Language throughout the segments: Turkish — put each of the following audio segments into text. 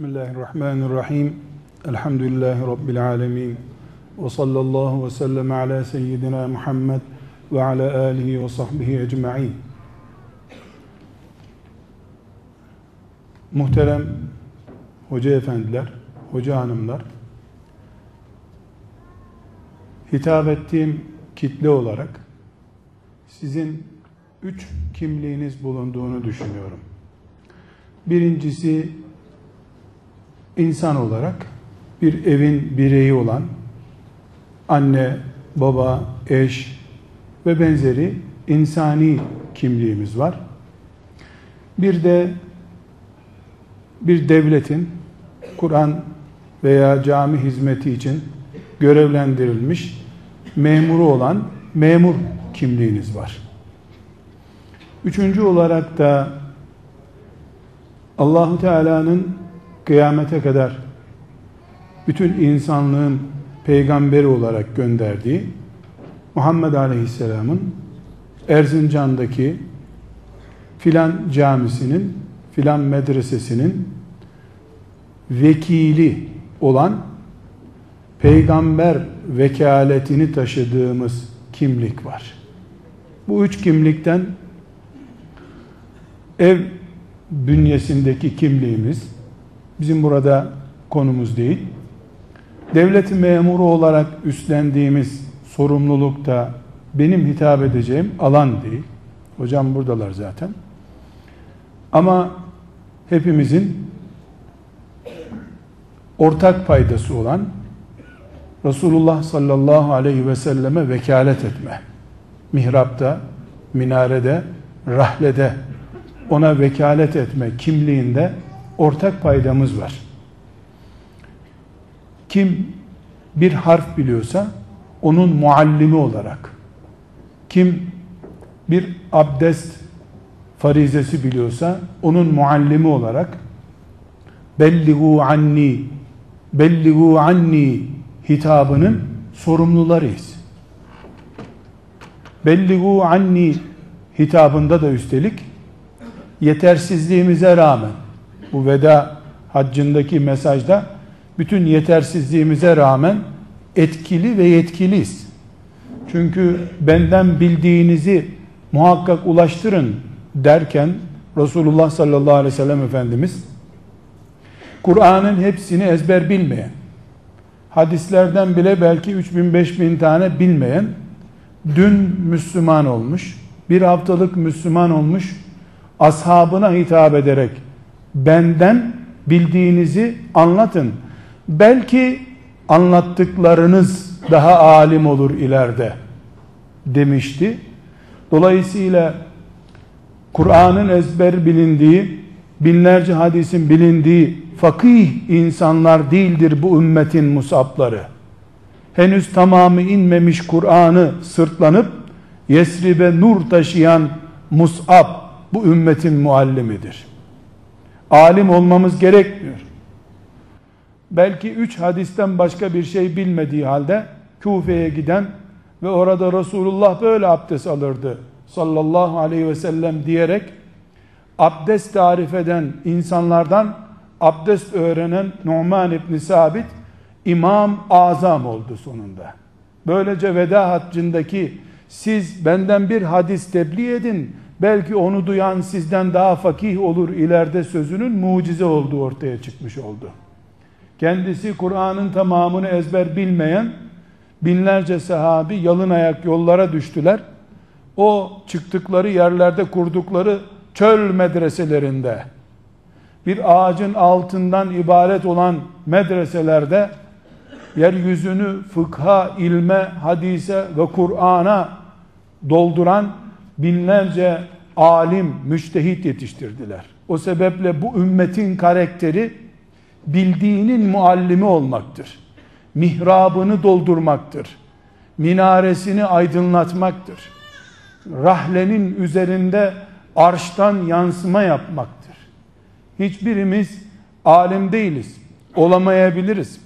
Bismillahirrahmanirrahim. Elhamdülillahi Rabbil alemin. Ve sallallahu ve sellem ala seyyidina Muhammed ve ala alihi ve sahbihi ecma'in. Muhterem hoca efendiler, hoca hanımlar, hitap ettiğim kitle olarak sizin üç kimliğiniz bulunduğunu düşünüyorum. Birincisi insan olarak bir evin bireyi olan anne, baba, eş ve benzeri insani kimliğimiz var. Bir de bir devletin Kur'an veya cami hizmeti için görevlendirilmiş memuru olan memur kimliğiniz var. Üçüncü olarak da Allahu Teala'nın kıyamete kadar bütün insanlığın peygamberi olarak gönderdiği Muhammed Aleyhisselam'ın Erzincan'daki filan camisinin filan medresesinin vekili olan peygamber vekaletini taşıdığımız kimlik var. Bu üç kimlikten ev bünyesindeki kimliğimiz bizim burada konumuz değil. Devlet memuru olarak üstlendiğimiz sorumluluk da benim hitap edeceğim alan değil. Hocam buradalar zaten. Ama hepimizin ortak paydası olan Resulullah sallallahu aleyhi ve selleme vekalet etme. Mihrapta, minarede, rahlede ona vekalet etme kimliğinde ortak paydamız var. Kim bir harf biliyorsa onun muallimi olarak, kim bir abdest farizesi biliyorsa onun muallimi olarak belligu anni belligu anni hitabının sorumlularıyız. Belligu anni hitabında da üstelik yetersizliğimize rağmen bu veda haccındaki mesajda bütün yetersizliğimize rağmen etkili ve yetkiliyiz. Çünkü benden bildiğinizi muhakkak ulaştırın derken Resulullah sallallahu aleyhi ve sellem Efendimiz Kur'an'ın hepsini ezber bilmeyen hadislerden bile belki 3000-5000 tane bilmeyen dün Müslüman olmuş bir haftalık Müslüman olmuş ashabına hitap ederek benden bildiğinizi anlatın. Belki anlattıklarınız daha alim olur ileride demişti. Dolayısıyla Kur'an'ın ezber bilindiği, binlerce hadisin bilindiği fakih insanlar değildir bu ümmetin musapları. Henüz tamamı inmemiş Kur'an'ı sırtlanıp Yesrib'e nur taşıyan Mus'ab bu ümmetin muallimidir. Alim olmamız gerekmiyor. Belki üç hadisten başka bir şey bilmediği halde Kufe'ye giden ve orada Resulullah böyle abdest alırdı sallallahu aleyhi ve sellem diyerek abdest tarif eden insanlardan abdest öğrenen Numan İbni Sabit İmam Azam oldu sonunda. Böylece veda haccındaki siz benden bir hadis tebliğ edin belki onu duyan sizden daha fakih olur ileride sözünün mucize olduğu ortaya çıkmış oldu. Kendisi Kur'an'ın tamamını ezber bilmeyen binlerce sahabi yalın ayak yollara düştüler. O çıktıkları yerlerde kurdukları çöl medreselerinde bir ağacın altından ibaret olan medreselerde yeryüzünü fıkha, ilme, hadise ve Kur'an'a dolduran binlerce alim, müştehit yetiştirdiler. O sebeple bu ümmetin karakteri bildiğinin muallimi olmaktır. Mihrabını doldurmaktır. Minaresini aydınlatmaktır. Rahlenin üzerinde arştan yansıma yapmaktır. Hiçbirimiz alim değiliz. Olamayabiliriz.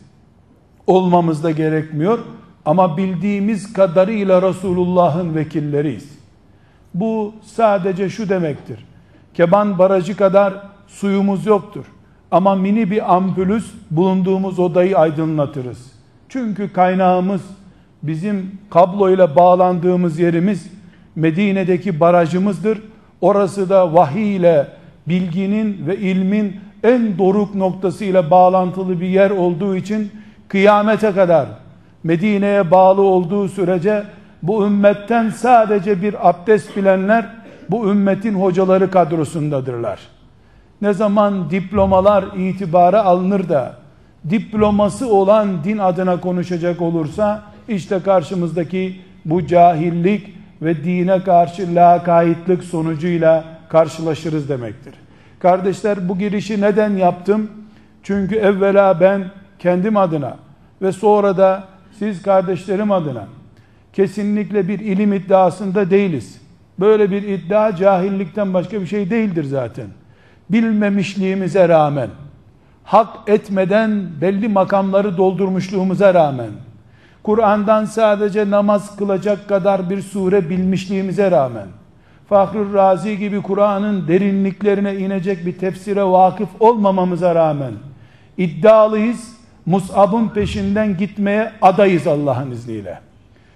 Olmamız da gerekmiyor. Ama bildiğimiz kadarıyla Resulullah'ın vekilleriyiz. Bu sadece şu demektir. Keban barajı kadar suyumuz yoktur. ama mini bir ampulüs bulunduğumuz odayı aydınlatırız. Çünkü kaynağımız bizim kabloyla bağlandığımız yerimiz Medine'deki barajımızdır. Orası da vahiy ile bilginin ve ilmin en doruk noktasıyla bağlantılı bir yer olduğu için kıyamete kadar Medine'ye bağlı olduğu sürece bu ümmetten sadece bir abdest bilenler bu ümmetin hocaları kadrosundadırlar. Ne zaman diplomalar itibara alınır da diploması olan din adına konuşacak olursa işte karşımızdaki bu cahillik ve dine karşı lakaytlık sonucuyla karşılaşırız demektir. Kardeşler bu girişi neden yaptım? Çünkü evvela ben kendim adına ve sonra da siz kardeşlerim adına kesinlikle bir ilim iddiasında değiliz. Böyle bir iddia cahillikten başka bir şey değildir zaten. Bilmemişliğimize rağmen, hak etmeden belli makamları doldurmuşluğumuza rağmen, Kur'an'dan sadece namaz kılacak kadar bir sure bilmişliğimize rağmen, Fahri Razi gibi Kur'an'ın derinliklerine inecek bir tefsire vakıf olmamamıza rağmen, iddialıyız, Mus'ab'ın peşinden gitmeye adayız Allah'ın izniyle.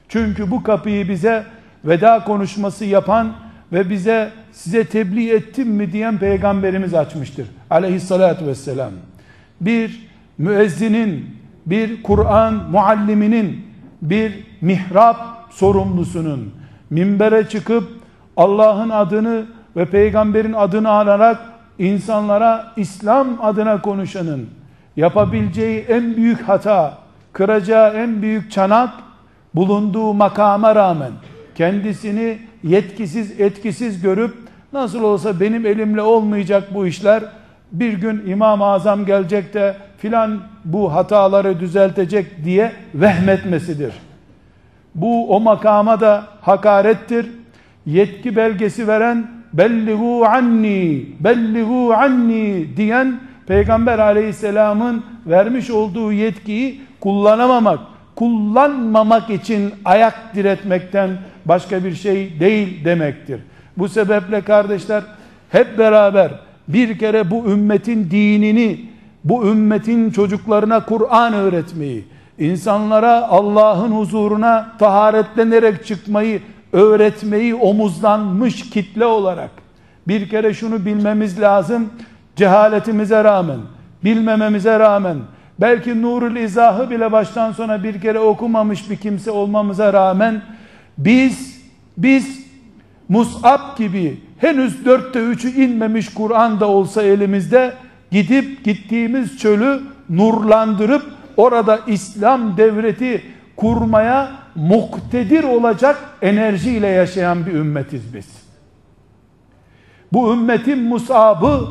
Çünkü bu kapıyı bize veda konuşması yapan ve bize size tebliğ ettim mi diyen peygamberimiz açmıştır. Aleyhissalatü vesselam. Bir müezzinin, bir Kur'an mualliminin, bir mihrap sorumlusunun minbere çıkıp Allah'ın adını ve peygamberin adını alarak insanlara İslam adına konuşanın yapabileceği en büyük hata, kıracağı en büyük çanak bulunduğu makama rağmen kendisini yetkisiz etkisiz görüp nasıl olsa benim elimle olmayacak bu işler bir gün İmam-ı Azam gelecek de filan bu hataları düzeltecek diye vehmetmesidir. Bu o makama da hakarettir. Yetki belgesi veren bellihu anni bellihu anni diyen Peygamber aleyhisselamın vermiş olduğu yetkiyi kullanamamak kullanmamak için ayak diretmekten başka bir şey değil demektir. Bu sebeple kardeşler hep beraber bir kere bu ümmetin dinini, bu ümmetin çocuklarına Kur'an öğretmeyi, insanlara Allah'ın huzuruna taharetlenerek çıkmayı öğretmeyi omuzlanmış kitle olarak bir kere şunu bilmemiz lazım. Cehaletimize rağmen, bilmememize rağmen belki nurul izahı bile baştan sona bir kere okumamış bir kimse olmamıza rağmen biz biz Mus'ab gibi henüz dörtte üçü inmemiş Kur'an da olsa elimizde gidip gittiğimiz çölü nurlandırıp orada İslam devleti kurmaya muktedir olacak enerjiyle yaşayan bir ümmetiz biz. Bu ümmetin musabı,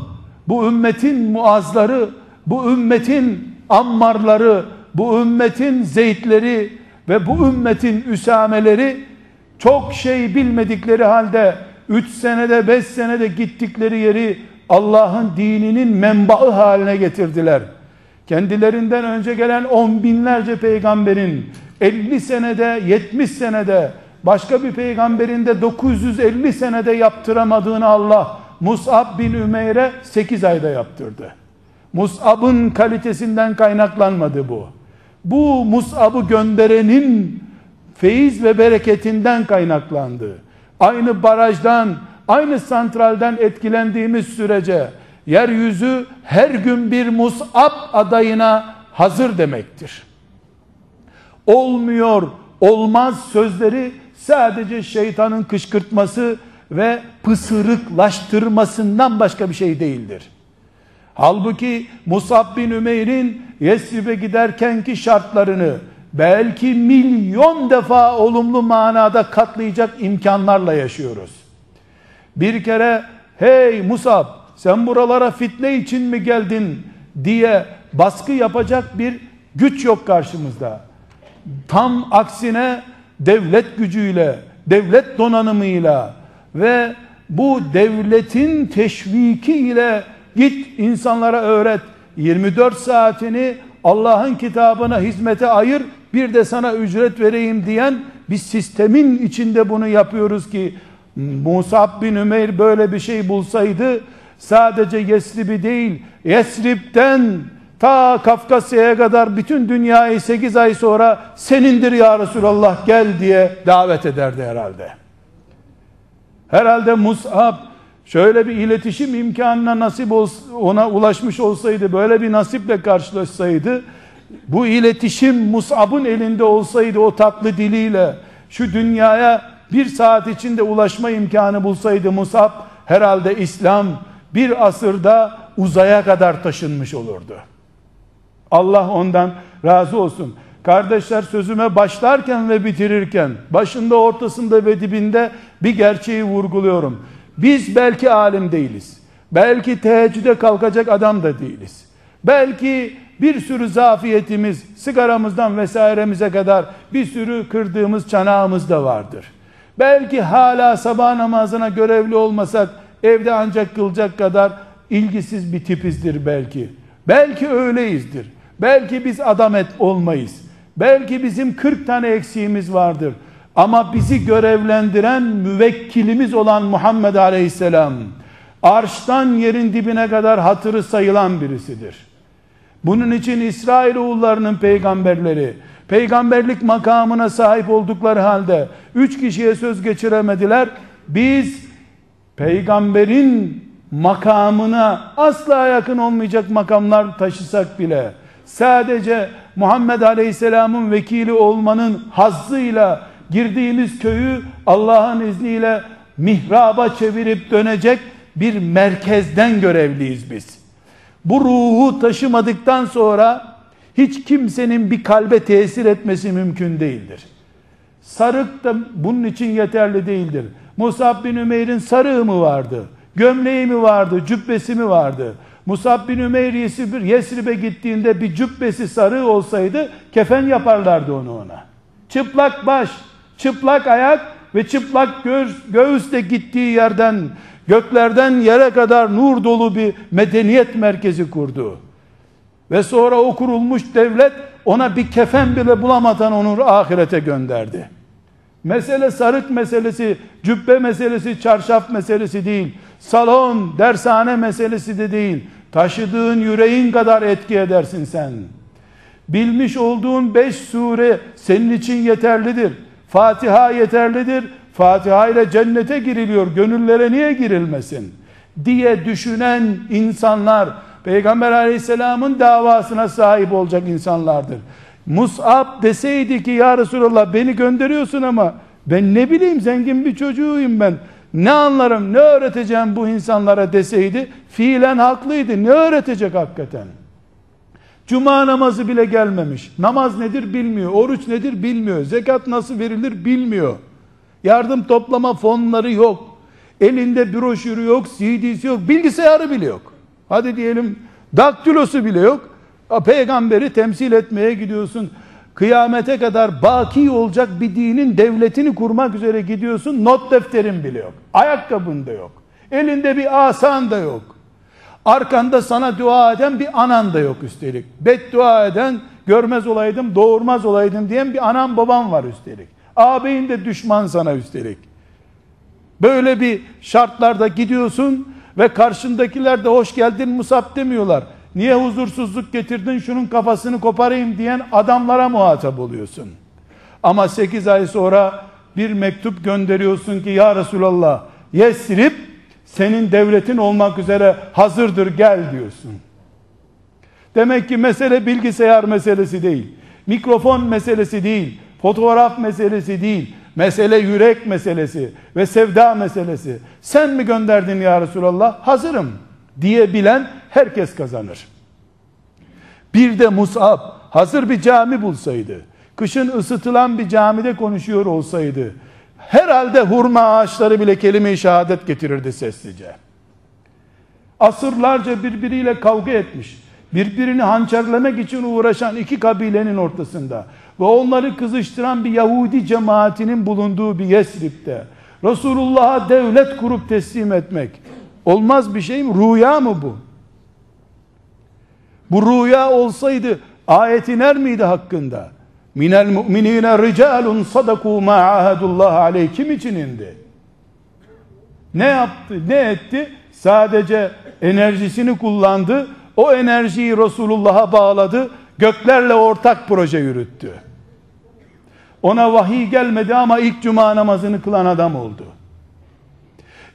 bu ümmetin muazları, bu ümmetin ammarları, bu ümmetin zeytleri ve bu ümmetin üsameleri çok şey bilmedikleri halde 3 senede 5 senede gittikleri yeri Allah'ın dininin menbaı haline getirdiler. Kendilerinden önce gelen on binlerce peygamberin 50 senede 70 senede başka bir peygamberin de 950 senede yaptıramadığını Allah Mus'ab bin Ümeyr'e 8 ayda yaptırdı. Mus'ab'ın kalitesinden kaynaklanmadı bu. Bu Mus'ab'ı gönderenin feyiz ve bereketinden kaynaklandı. Aynı barajdan, aynı santralden etkilendiğimiz sürece yeryüzü her gün bir Mus'ab adayına hazır demektir. Olmuyor, olmaz sözleri sadece şeytanın kışkırtması ve pısırıklaştırmasından başka bir şey değildir. Halbuki Musab bin Ümeyr'in Yesrib'e giderkenki şartlarını belki milyon defa olumlu manada katlayacak imkanlarla yaşıyoruz. Bir kere hey Musab sen buralara fitne için mi geldin diye baskı yapacak bir güç yok karşımızda. Tam aksine devlet gücüyle, devlet donanımıyla ve bu devletin teşviki ile Git insanlara öğret. 24 saatini Allah'ın kitabına hizmete ayır. Bir de sana ücret vereyim diyen bir sistemin içinde bunu yapıyoruz ki Musab bin Ümeyr böyle bir şey bulsaydı sadece Yesrib'i değil, Yesrib'den ta Kafkasya'ya kadar bütün dünyayı 8 ay sonra senindir ya Resulallah gel diye davet ederdi herhalde. Herhalde Mus'ab şöyle bir iletişim imkanına nasip ona ulaşmış olsaydı, böyle bir nasiple karşılaşsaydı, bu iletişim Mus'ab'ın elinde olsaydı o tatlı diliyle, şu dünyaya bir saat içinde ulaşma imkanı bulsaydı Mus'ab, herhalde İslam bir asırda uzaya kadar taşınmış olurdu. Allah ondan razı olsun. Kardeşler sözüme başlarken ve bitirirken, başında, ortasında ve dibinde bir gerçeği vurguluyorum. Biz belki alim değiliz. Belki teheccüde kalkacak adam da değiliz. Belki bir sürü zafiyetimiz, sigaramızdan vesairemize kadar bir sürü kırdığımız çanağımız da vardır. Belki hala sabah namazına görevli olmasak evde ancak kılacak kadar ilgisiz bir tipizdir belki. Belki öyleyizdir. Belki biz adam et olmayız. Belki bizim 40 tane eksiğimiz vardır. Ama bizi görevlendiren müvekkilimiz olan Muhammed Aleyhisselam arştan yerin dibine kadar hatırı sayılan birisidir. Bunun için İsrailoğullarının peygamberleri peygamberlik makamına sahip oldukları halde üç kişiye söz geçiremediler. Biz peygamberin makamına asla yakın olmayacak makamlar taşısak bile sadece Muhammed Aleyhisselam'ın vekili olmanın hazzıyla girdiğimiz köyü Allah'ın izniyle mihraba çevirip dönecek bir merkezden görevliyiz biz. Bu ruhu taşımadıktan sonra hiç kimsenin bir kalbe tesir etmesi mümkün değildir. Sarık da bunun için yeterli değildir. Musab bin Ümeyr'in sarığı mı vardı? Gömleği mi vardı? Cübbesi mi vardı? Musab bin Ümeyr Yesrib'e gittiğinde bir cübbesi sarı olsaydı kefen yaparlardı onu ona. Çıplak baş, çıplak ayak ve çıplak göğüs, göğüsle gittiği yerden göklerden yere kadar nur dolu bir medeniyet merkezi kurdu. Ve sonra o kurulmuş devlet ona bir kefen bile bulamadan onu ahirete gönderdi. Mesele sarık meselesi, cübbe meselesi, çarşaf meselesi değil. Salon, dershane meselesi de değil. Taşıdığın yüreğin kadar etki edersin sen. Bilmiş olduğun beş sure senin için yeterlidir. Fatiha yeterlidir. Fatiha ile cennete giriliyor. Gönüllere niye girilmesin? diye düşünen insanlar Peygamber aleyhisselamın davasına sahip olacak insanlardır. Mus'ab deseydi ki ya Resulallah beni gönderiyorsun ama ben ne bileyim zengin bir çocuğuyum ben. Ne anlarım ne öğreteceğim bu insanlara deseydi fiilen haklıydı. Ne öğretecek hakikaten? Cuma namazı bile gelmemiş. Namaz nedir bilmiyor. Oruç nedir bilmiyor. Zekat nasıl verilir bilmiyor. Yardım toplama fonları yok. Elinde broşürü yok, CD'si yok, bilgisayarı bile yok. Hadi diyelim daktilosu bile yok. Peygamberi temsil etmeye gidiyorsun. Kıyamete kadar baki olacak bir dinin devletini kurmak üzere gidiyorsun. Not defterin bile yok. Ayakkabın da yok. Elinde bir asan da yok. Arkanda sana dua eden bir anan da yok üstelik. Beddua eden görmez olaydım, doğurmaz olaydım diyen bir anam babam var üstelik. Ağabeyin de düşman sana üstelik. Böyle bir şartlarda gidiyorsun ve karşındakiler de hoş geldin Musab demiyorlar. Niye huzursuzluk getirdin şunun kafasını koparayım diyen adamlara muhatap oluyorsun. Ama 8 ay sonra bir mektup gönderiyorsun ki ya Resulallah Yesrib senin devletin olmak üzere hazırdır gel diyorsun. Demek ki mesele bilgisayar meselesi değil. Mikrofon meselesi değil. Fotoğraf meselesi değil. Mesele yürek meselesi ve sevda meselesi. Sen mi gönderdin ya Resulallah? Hazırım diyebilen herkes kazanır. Bir de Mus'ab hazır bir cami bulsaydı, kışın ısıtılan bir camide konuşuyor olsaydı, herhalde hurma ağaçları bile kelime-i şehadet getirirdi sessizce. Asırlarca birbiriyle kavga etmiş, birbirini hançerlemek için uğraşan iki kabilenin ortasında ve onları kızıştıran bir Yahudi cemaatinin bulunduğu bir Yesrib'de Resulullah'a devlet kurup teslim etmek olmaz bir şey mi? Rüya mı bu? Bu rüya olsaydı ayet iner miydi hakkında? Minel mu'minine ricalun sadaku ma ahadullah aleyh kim için indi? Ne yaptı? Ne etti? sadece enerjisini kullandı. O enerjiyi Resulullah'a bağladı. Göklerle ortak proje yürüttü. Ona vahiy gelmedi ama ilk cuma namazını kılan adam oldu.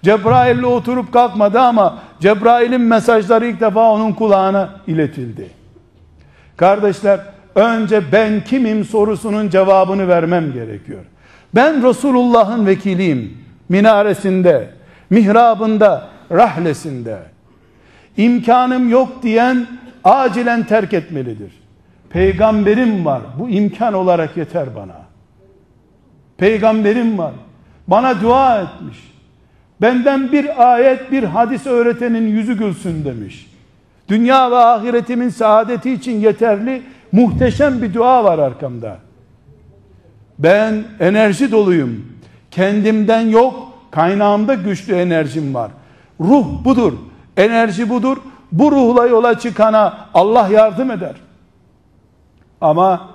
Cebrail'le oturup kalkmadı ama Cebrail'in mesajları ilk defa onun kulağına iletildi. Kardeşler, önce ben kimim sorusunun cevabını vermem gerekiyor. Ben Resulullah'ın vekiliyim. Minaresinde, mihrabında, rahlesinde. İmkanım yok diyen acilen terk etmelidir. Peygamberim var. Bu imkan olarak yeter bana. Peygamberim var. Bana dua etmiş. Benden bir ayet, bir hadis öğretenin yüzü gülsün demiş. Dünya ve ahiretimin saadeti için yeterli, muhteşem bir dua var arkamda. Ben enerji doluyum. Kendimden yok, kaynağımda güçlü enerjim var. Ruh budur, enerji budur. Bu ruhla yola çıkana Allah yardım eder. Ama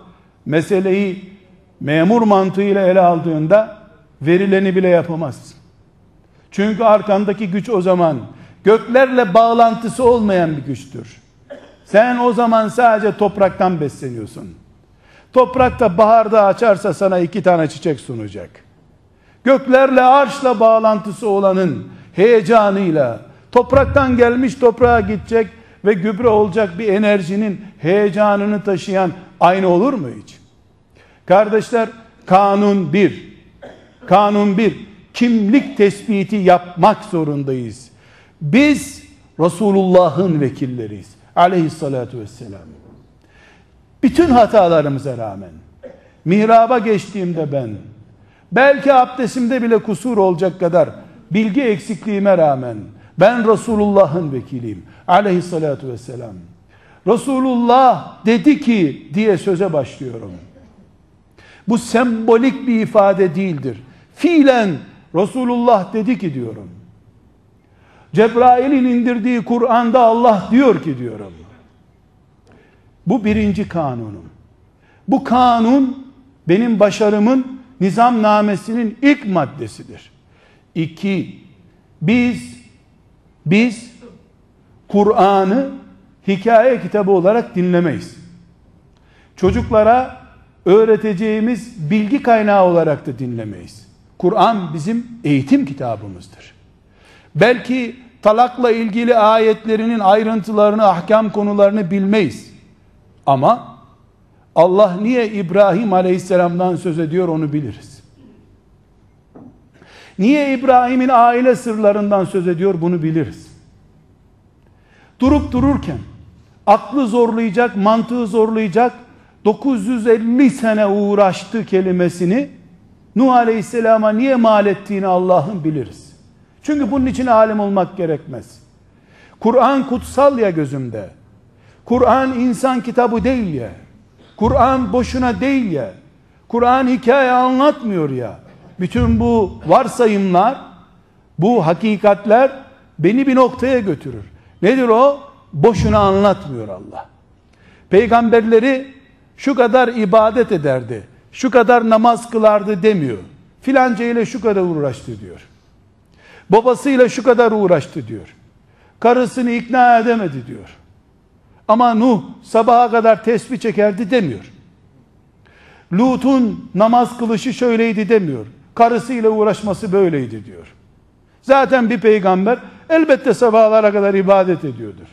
meseleyi memur mantığıyla ele aldığında verileni bile yapamazsın. Çünkü arkandaki güç o zaman göklerle bağlantısı olmayan bir güçtür. Sen o zaman sadece topraktan besleniyorsun. Toprakta baharda açarsa sana iki tane çiçek sunacak. Göklerle arşla bağlantısı olanın heyecanıyla topraktan gelmiş toprağa gidecek ve gübre olacak bir enerjinin heyecanını taşıyan aynı olur mu hiç? Kardeşler kanun bir. Kanun bir. Kimlik tespiti yapmak zorundayız. Biz Resulullah'ın vekilleriyiz. Aleyhissalatu vesselam. Bütün hatalarımıza rağmen mihraba geçtiğimde ben belki abdestimde bile kusur olacak kadar bilgi eksikliğime rağmen ben Resulullah'ın vekiliyim. Aleyhissalatu vesselam. Resulullah dedi ki diye söze başlıyorum. Bu sembolik bir ifade değildir. Fiilen Resulullah dedi ki diyorum. Cebrail'in indirdiği Kur'an'da Allah diyor ki diyorum. Bu birinci kanunum. Bu kanun benim başarımın nizamnamesinin ilk maddesidir. İki, biz biz Kur'an'ı hikaye kitabı olarak dinlemeyiz. Çocuklara öğreteceğimiz bilgi kaynağı olarak da dinlemeyiz. Kur'an bizim eğitim kitabımızdır. Belki talakla ilgili ayetlerinin ayrıntılarını, ahkam konularını bilmeyiz. Ama Allah niye İbrahim Aleyhisselam'dan söz ediyor onu biliriz. Niye İbrahim'in aile sırlarından söz ediyor bunu biliriz. Durup dururken aklı zorlayacak, mantığı zorlayacak 950 sene uğraştı kelimesini Nuh Aleyhisselam'a niye mal ettiğini Allah'ın biliriz. Çünkü bunun için alim olmak gerekmez. Kur'an kutsal ya gözümde. Kur'an insan kitabı değil ya. Kur'an boşuna değil ya. Kur'an hikaye anlatmıyor ya. Bütün bu varsayımlar, bu hakikatler beni bir noktaya götürür. Nedir o? Boşuna anlatmıyor Allah. Peygamberleri şu kadar ibadet ederdi, şu kadar namaz kılardı demiyor. Filanca ile şu kadar uğraştı diyor. Babasıyla şu kadar uğraştı diyor. Karısını ikna edemedi diyor. Ama Nuh sabaha kadar tesbih çekerdi demiyor. Lut'un namaz kılışı şöyleydi demiyor. Karısıyla uğraşması böyleydi diyor. Zaten bir peygamber elbette sabahlara kadar ibadet ediyordur.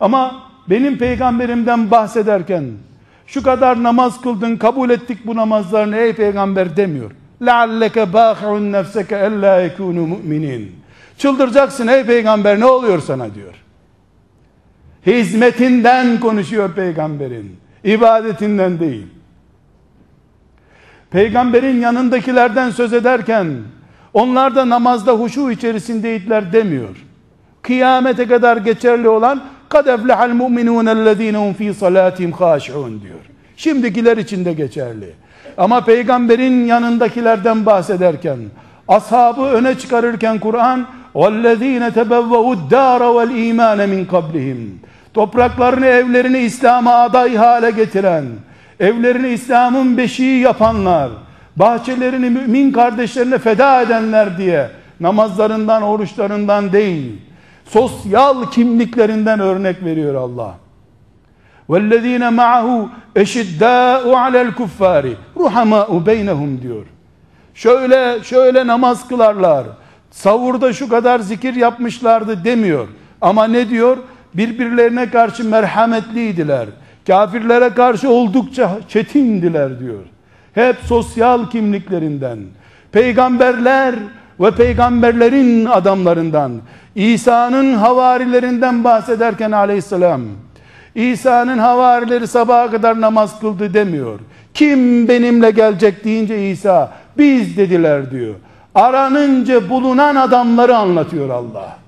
Ama benim peygamberimden bahsederken şu kadar namaz kıldın kabul ettik bu namazlarını ey peygamber demiyor. لَعَلَّكَ بَاخِعُنْ نَفْسَكَ اَلَّا يَكُونُوا مُؤْمِنِينَ Çıldıracaksın ey peygamber ne oluyor sana diyor. Hizmetinden konuşuyor peygamberin. ibadetinden değil. Peygamberin yanındakilerden söz ederken onlar da namazda huşu içerisindeydiler demiyor. Kıyamete kadar geçerli olan kad eflehal mu'minun ellezînehum fî salâtihim khâşi'un diyor. Şimdikiler için de geçerli. Ama peygamberin yanındakilerden bahsederken, ashabı öne çıkarırken Kur'an وَالَّذ۪ينَ تَبَوَّهُ الدَّارَ وَالْا۪يمَانَ مِنْ قَبْلِهِمْ Topraklarını, evlerini İslam'a aday hale getiren, evlerini İslam'ın beşiği yapanlar, bahçelerini mümin kardeşlerine feda edenler diye namazlarından, oruçlarından değil, sosyal kimliklerinden örnek veriyor Allah. وَالَّذ۪ينَ مَعَهُ اَشِدَّاءُ عَلَى الْكُفَّارِ رُحَمَاءُ بَيْنَهُمْ diyor. Şöyle şöyle namaz kılarlar. Savurda şu kadar zikir yapmışlardı demiyor. Ama ne diyor? Birbirlerine karşı merhametliydiler. Kafirlere karşı oldukça çetindiler diyor. Hep sosyal kimliklerinden, peygamberler ve peygamberlerin adamlarından, İsa'nın havarilerinden bahsederken aleyhisselam, İsa'nın havarileri sabaha kadar namaz kıldı demiyor. Kim benimle gelecek deyince İsa, biz dediler diyor. Aranınca bulunan adamları anlatıyor Allah.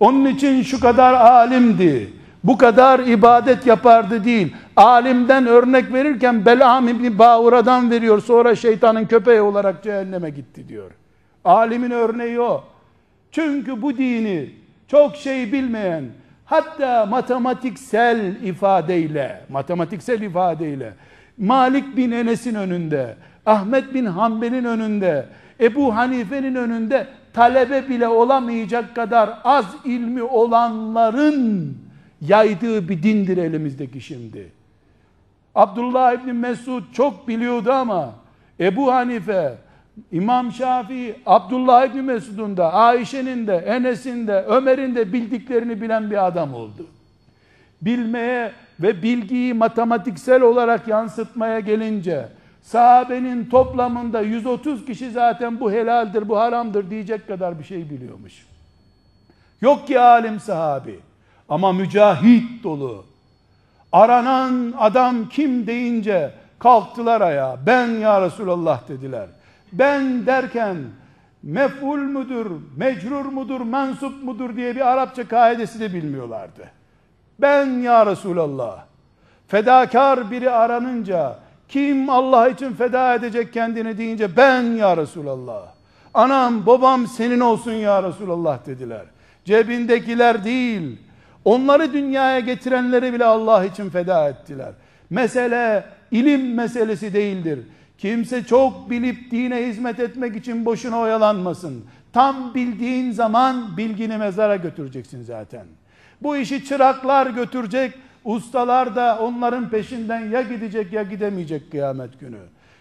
Onun için şu kadar alimdi, bu kadar ibadet yapardı değil. Alimden örnek verirken Belam İbni Bağura'dan veriyor. Sonra şeytanın köpeği olarak cehenneme gitti diyor. Alimin örneği o. Çünkü bu dini çok şey bilmeyen, hatta matematiksel ifadeyle, matematiksel ifadeyle, Malik bin Enes'in önünde, Ahmet bin Hanbel'in önünde, Ebu Hanife'nin önünde talebe bile olamayacak kadar az ilmi olanların yaydığı bir dindir elimizdeki şimdi. Abdullah İbni Mesud çok biliyordu ama Ebu Hanife, İmam Şafii, Abdullah İbni Mesud'un da, Ayşe'nin de, Enes'in de, Ömer'in de bildiklerini bilen bir adam oldu. Bilmeye ve bilgiyi matematiksel olarak yansıtmaya gelince, sahabenin toplamında 130 kişi zaten bu helaldir, bu haramdır diyecek kadar bir şey biliyormuş. Yok ki alim sahabi. Ama mücahit dolu. Aranan adam kim deyince kalktılar ayağa. Ben ya Resulallah dediler. Ben derken mef'ul mudur, mecrur mudur, mensup mudur diye bir Arapça kaidesi de bilmiyorlardı. Ben ya Resulallah. Fedakar biri aranınca kim Allah için feda edecek kendini deyince ben ya Resulallah. Anam babam senin olsun ya Resulallah dediler. Cebindekiler değil Onları dünyaya getirenleri bile Allah için feda ettiler. Mesele ilim meselesi değildir. Kimse çok bilip dine hizmet etmek için boşuna oyalanmasın. Tam bildiğin zaman bilgini mezara götüreceksin zaten. Bu işi çıraklar götürecek, ustalar da onların peşinden ya gidecek ya gidemeyecek kıyamet günü.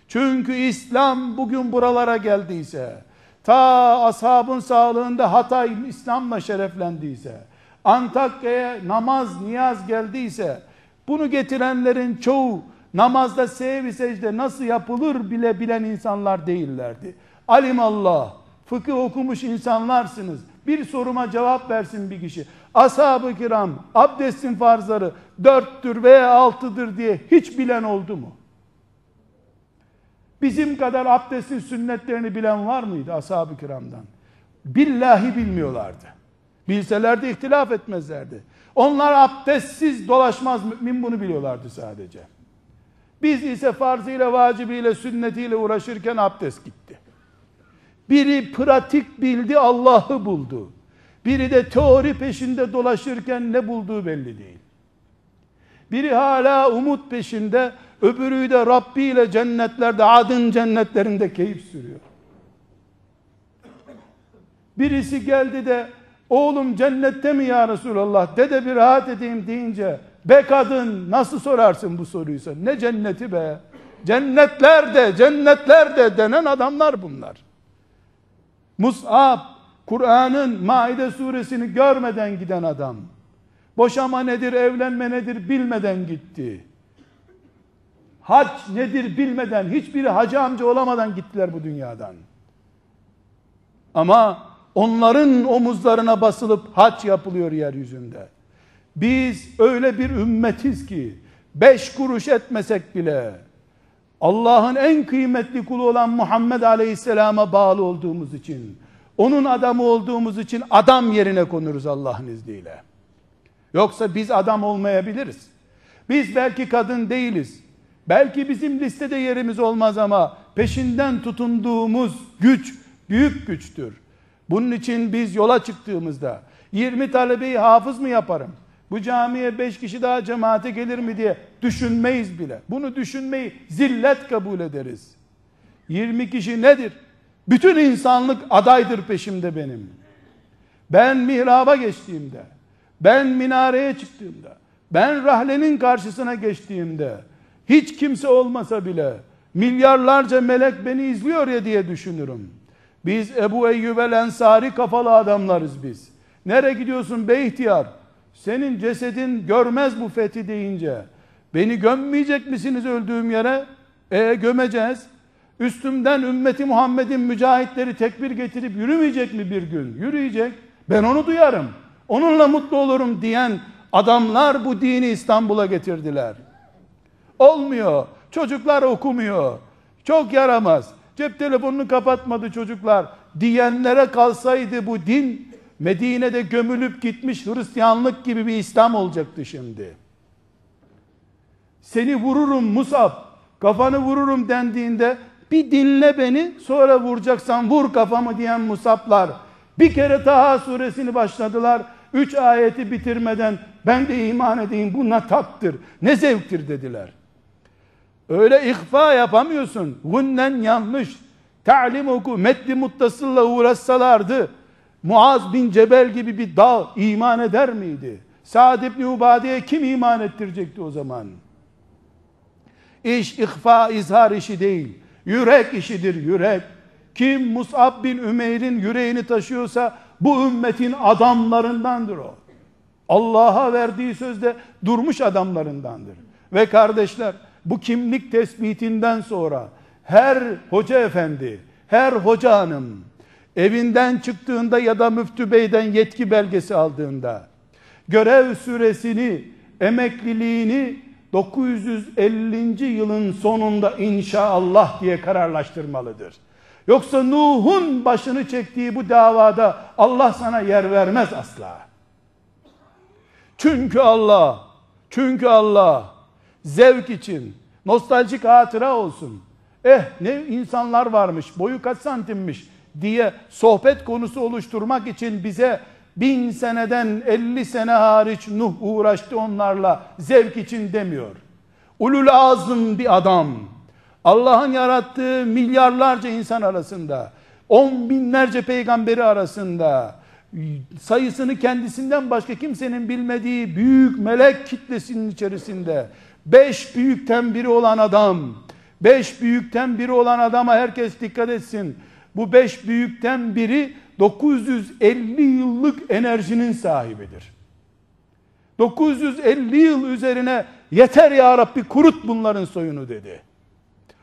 Çünkü İslam bugün buralara geldiyse, ta ashabın sağlığında Hatay İslam'la şereflendiyse, Antakya'ya namaz, niyaz geldiyse bunu getirenlerin çoğu namazda sevi secde nasıl yapılır bile bilen insanlar değillerdi. Alimallah, fıkıh okumuş insanlarsınız. Bir soruma cevap versin bir kişi. Ashab-ı kiram abdestin farzları dörttür veya altıdır diye hiç bilen oldu mu? Bizim kadar abdestin sünnetlerini bilen var mıydı ashab-ı kiramdan? Billahi bilmiyorlardı. Bilselerdi ihtilaf etmezlerdi. Onlar abdestsiz dolaşmaz mümin bunu biliyorlardı sadece. Biz ise farzıyla, vacibiyle, sünnetiyle uğraşırken abdest gitti. Biri pratik bildi, Allah'ı buldu. Biri de teori peşinde dolaşırken ne bulduğu belli değil. Biri hala umut peşinde, öbürü de Rabbi ile cennetlerde, adın cennetlerinde keyif sürüyor. Birisi geldi de Oğlum cennette mi ya Resulallah? Dede bir rahat edeyim deyince be kadın nasıl sorarsın bu soruysa? Ne cenneti be? Cennetlerde, cennetlerde denen adamlar bunlar. Mus'ab, Kur'an'ın Maide suresini görmeden giden adam. Boşama nedir, evlenme nedir bilmeden gitti. Hac nedir bilmeden, hiçbiri hacı amca olamadan gittiler bu dünyadan. Ama Onların omuzlarına basılıp haç yapılıyor yeryüzünde. Biz öyle bir ümmetiz ki beş kuruş etmesek bile Allah'ın en kıymetli kulu olan Muhammed Aleyhisselam'a bağlı olduğumuz için onun adamı olduğumuz için adam yerine konuruz Allah'ın izniyle. Yoksa biz adam olmayabiliriz. Biz belki kadın değiliz. Belki bizim listede yerimiz olmaz ama peşinden tutunduğumuz güç büyük güçtür. Bunun için biz yola çıktığımızda 20 talebeyi hafız mı yaparım? Bu camiye 5 kişi daha cemaate gelir mi diye düşünmeyiz bile. Bunu düşünmeyi zillet kabul ederiz. 20 kişi nedir? Bütün insanlık adaydır peşimde benim. Ben mihraba geçtiğimde, ben minareye çıktığımda, ben rahlenin karşısına geçtiğimde, hiç kimse olmasa bile milyarlarca melek beni izliyor ya diye düşünürüm. Biz Ebu Eyyub el Ensari kafalı adamlarız biz. Nereye gidiyorsun be ihtiyar? Senin cesedin görmez bu fethi deyince. Beni gömmeyecek misiniz öldüğüm yere? E gömeceğiz. Üstümden ümmeti Muhammed'in mücahitleri tekbir getirip yürümeyecek mi bir gün? Yürüyecek. Ben onu duyarım. Onunla mutlu olurum diyen adamlar bu dini İstanbul'a getirdiler. Olmuyor. Çocuklar okumuyor. Çok yaramaz. Cep telefonunu kapatmadı çocuklar diyenlere kalsaydı bu din Medine'de gömülüp gitmiş Hristiyanlık gibi bir İslam olacaktı şimdi. Seni vururum Musab, kafanı vururum dendiğinde bir dinle beni sonra vuracaksan vur kafamı diyen Musablar bir kere Taha suresini başladılar. Üç ayeti bitirmeden ben de iman edeyim bu ne tattır, ne zevktir dediler. Öyle ihfa yapamıyorsun. Gunnen yanlış. Ta'lim oku, metli muttasılla uğraşsalardı Muaz bin Cebel gibi bir dağ iman eder miydi? Sa'd ibn Ubade'ye kim iman ettirecekti o zaman? İş ihfa izhar işi değil. Yürek işidir yürek. Kim Mus'ab bin Ümeyr'in yüreğini taşıyorsa bu ümmetin adamlarındandır o. Allah'a verdiği sözde durmuş adamlarındandır. Ve kardeşler bu kimlik tespitinden sonra her hoca efendi, her hoca hanım evinden çıktığında ya da müftü beyden yetki belgesi aldığında görev süresini, emekliliğini 950. yılın sonunda inşallah diye kararlaştırmalıdır. Yoksa Nuh'un başını çektiği bu davada Allah sana yer vermez asla. Çünkü Allah, çünkü Allah zevk için, nostaljik hatıra olsun. Eh ne insanlar varmış, boyu kaç santimmiş diye sohbet konusu oluşturmak için bize bin seneden elli sene hariç Nuh uğraştı onlarla zevk için demiyor. Ulul azım bir adam. Allah'ın yarattığı milyarlarca insan arasında, on binlerce peygamberi arasında, sayısını kendisinden başka kimsenin bilmediği büyük melek kitlesinin içerisinde, beş büyükten biri olan adam, beş büyükten biri olan adama herkes dikkat etsin. Bu beş büyükten biri 950 yıllık enerjinin sahibidir. 950 yıl üzerine yeter ya Rabbi kurut bunların soyunu dedi.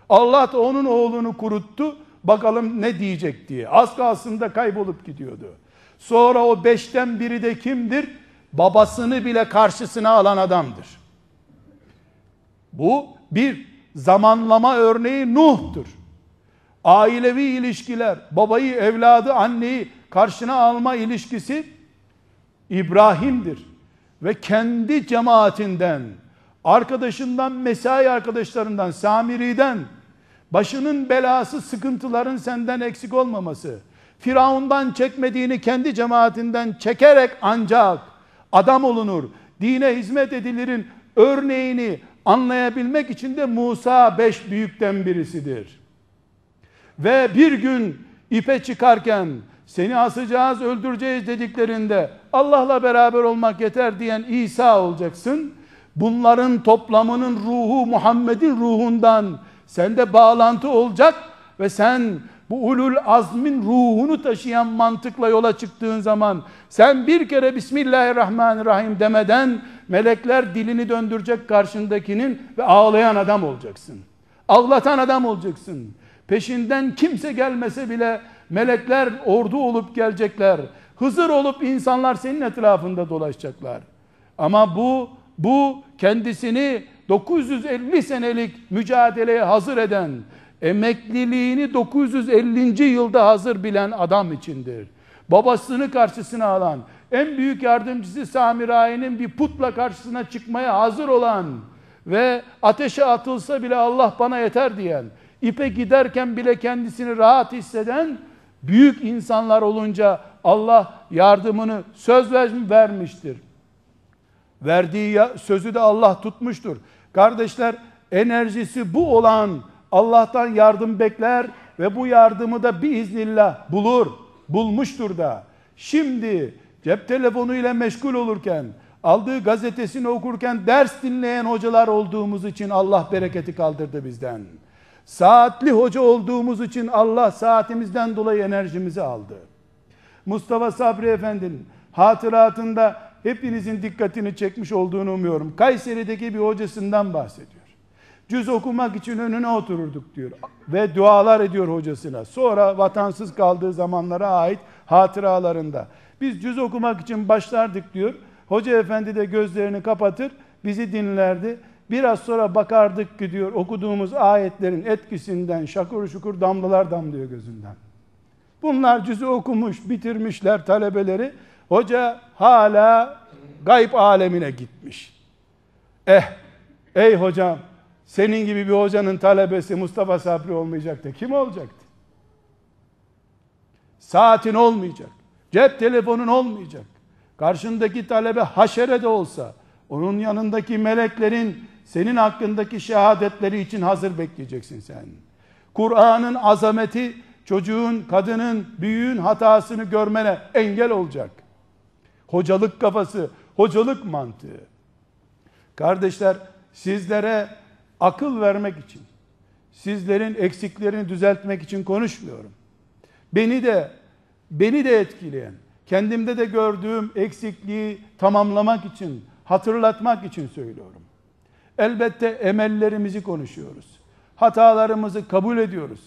Allah da onun oğlunu kuruttu. Bakalım ne diyecek diye. Az kalsın da kaybolup gidiyordu. Sonra o beşten biri de kimdir? Babasını bile karşısına alan adamdır. Bu bir zamanlama örneği Nuh'tur. Ailevi ilişkiler, babayı, evladı, anneyi karşına alma ilişkisi İbrahim'dir. Ve kendi cemaatinden, arkadaşından, mesai arkadaşlarından, Samiri'den, başının belası, sıkıntıların senden eksik olmaması, Firavundan çekmediğini kendi cemaatinden çekerek ancak adam olunur, dine hizmet edilirin örneğini anlayabilmek için de Musa beş büyükten birisidir. Ve bir gün ipe çıkarken seni asacağız, öldüreceğiz dediklerinde Allah'la beraber olmak yeter diyen İsa olacaksın. Bunların toplamının ruhu Muhammed'in ruhundan sende bağlantı olacak ve sen bu ulul azmin ruhunu taşıyan mantıkla yola çıktığın zaman sen bir kere Bismillahirrahmanirrahim demeden melekler dilini döndürecek karşındakinin ve ağlayan adam olacaksın. Ağlatan adam olacaksın. Peşinden kimse gelmese bile melekler ordu olup gelecekler. Hızır olup insanlar senin etrafında dolaşacaklar. Ama bu bu kendisini 950 senelik mücadeleye hazır eden, emekliliğini 950. yılda hazır bilen adam içindir. Babasını karşısına alan, en büyük yardımcısı Samirai'nin bir putla karşısına çıkmaya hazır olan ve ateşe atılsa bile Allah bana yeter diyen, ipe giderken bile kendisini rahat hisseden büyük insanlar olunca Allah yardımını söz vermiştir. Verdiği sözü de Allah tutmuştur. Kardeşler enerjisi bu olan Allah'tan yardım bekler, ve bu yardımı da biiznillah bulur, bulmuştur da. Şimdi cep telefonuyla meşgul olurken, aldığı gazetesini okurken ders dinleyen hocalar olduğumuz için Allah bereketi kaldırdı bizden. Saatli hoca olduğumuz için Allah saatimizden dolayı enerjimizi aldı. Mustafa Sabri Efendi'nin hatıratında hepinizin dikkatini çekmiş olduğunu umuyorum. Kayseri'deki bir hocasından bahsediyor. Cüz okumak için önüne otururduk diyor. Ve dualar ediyor hocasına. Sonra vatansız kaldığı zamanlara ait hatıralarında. Biz cüz okumak için başlardık diyor. Hoca efendi de gözlerini kapatır, bizi dinlerdi. Biraz sonra bakardık ki diyor okuduğumuz ayetlerin etkisinden şakur şukur damlalar damlıyor gözünden. Bunlar cüzü okumuş, bitirmişler talebeleri. Hoca hala gayb alemine gitmiş. Eh, ey hocam, senin gibi bir hocanın talebesi Mustafa Sabri olmayacaktı. Kim olacaktı? Saatin olmayacak. Cep telefonun olmayacak. Karşındaki talebe haşere de olsa, onun yanındaki meleklerin senin hakkındaki şehadetleri için hazır bekleyeceksin sen. Kur'an'ın azameti çocuğun, kadının, büyüğün hatasını görmene engel olacak. Hocalık kafası, hocalık mantığı. Kardeşler sizlere akıl vermek için, sizlerin eksiklerini düzeltmek için konuşmuyorum. Beni de beni de etkileyen, kendimde de gördüğüm eksikliği tamamlamak için, hatırlatmak için söylüyorum. Elbette emellerimizi konuşuyoruz. Hatalarımızı kabul ediyoruz.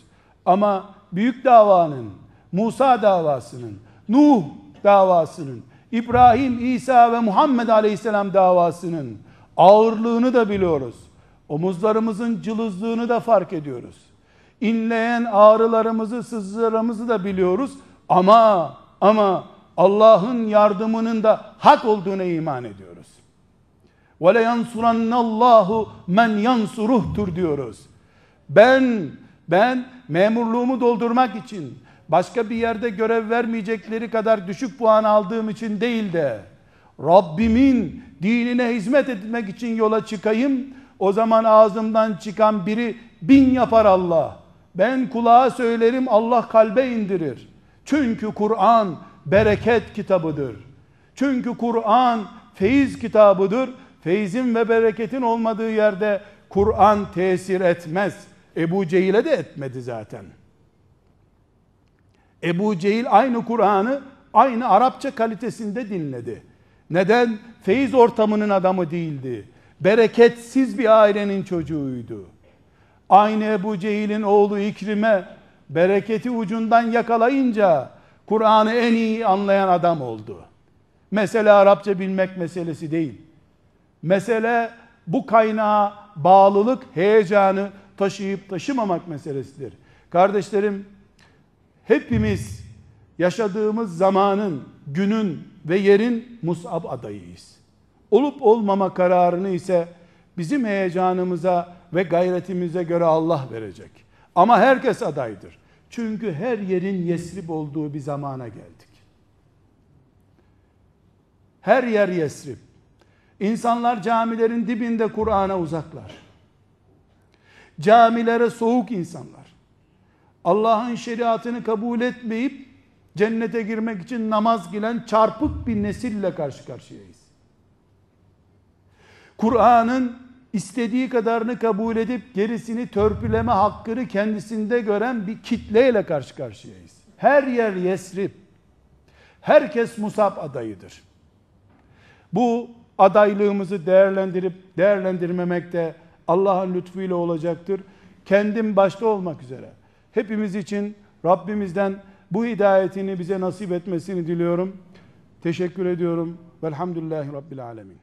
Ama büyük davanın, Musa davasının, Nuh davasının, İbrahim, İsa ve Muhammed Aleyhisselam davasının ağırlığını da biliyoruz. Omuzlarımızın cılızlığını da fark ediyoruz. İnleyen ağrılarımızı, sızlarımızı da biliyoruz. Ama ama Allah'ın yardımının da hak olduğuna iman ediyoruz. Ve le yansurannallahu men yansuruhtur diyoruz. Ben ben memurluğumu doldurmak için başka bir yerde görev vermeyecekleri kadar düşük puan aldığım için değil de Rabbimin dinine hizmet etmek için yola çıkayım. O zaman ağzımdan çıkan biri bin yapar Allah. Ben kulağa söylerim Allah kalbe indirir. Çünkü Kur'an bereket kitabıdır. Çünkü Kur'an feyiz kitabıdır. Feyzin ve bereketin olmadığı yerde Kur'an tesir etmez. Ebu Cehil'e de etmedi zaten. Ebu Cehil aynı Kur'an'ı aynı Arapça kalitesinde dinledi. Neden? Feyiz ortamının adamı değildi. Bereketsiz bir ailenin çocuğuydu. Aynı Ebu Cehil'in oğlu İkrim'e bereketi ucundan yakalayınca Kur'an'ı en iyi anlayan adam oldu. Mesele Arapça bilmek meselesi değil. Mesele bu kaynağa bağlılık, heyecanı taşıyıp taşımamak meselesidir. Kardeşlerim, hepimiz yaşadığımız zamanın, günün ve yerin musab adayıyız. Olup olmama kararını ise bizim heyecanımıza ve gayretimize göre Allah verecek. Ama herkes adaydır. Çünkü her yerin Yesrib olduğu bir zamana geldik. Her yer Yesrib. İnsanlar camilerin dibinde Kur'an'a uzaklar. Camilere soğuk insanlar. Allah'ın şeriatını kabul etmeyip cennete girmek için namaz gilen çarpık bir nesille karşı karşıyayız. Kur'an'ın istediği kadarını kabul edip gerisini törpüleme hakkını kendisinde gören bir kitleyle karşı karşıyayız. Her yer Yesrib. Herkes Musab adayıdır. Bu adaylığımızı değerlendirip değerlendirmemek de Allah'ın lütfuyla olacaktır. Kendim başta olmak üzere. Hepimiz için Rabbimizden bu hidayetini bize nasip etmesini diliyorum. Teşekkür ediyorum. Velhamdülillahi Rabbil Alemin.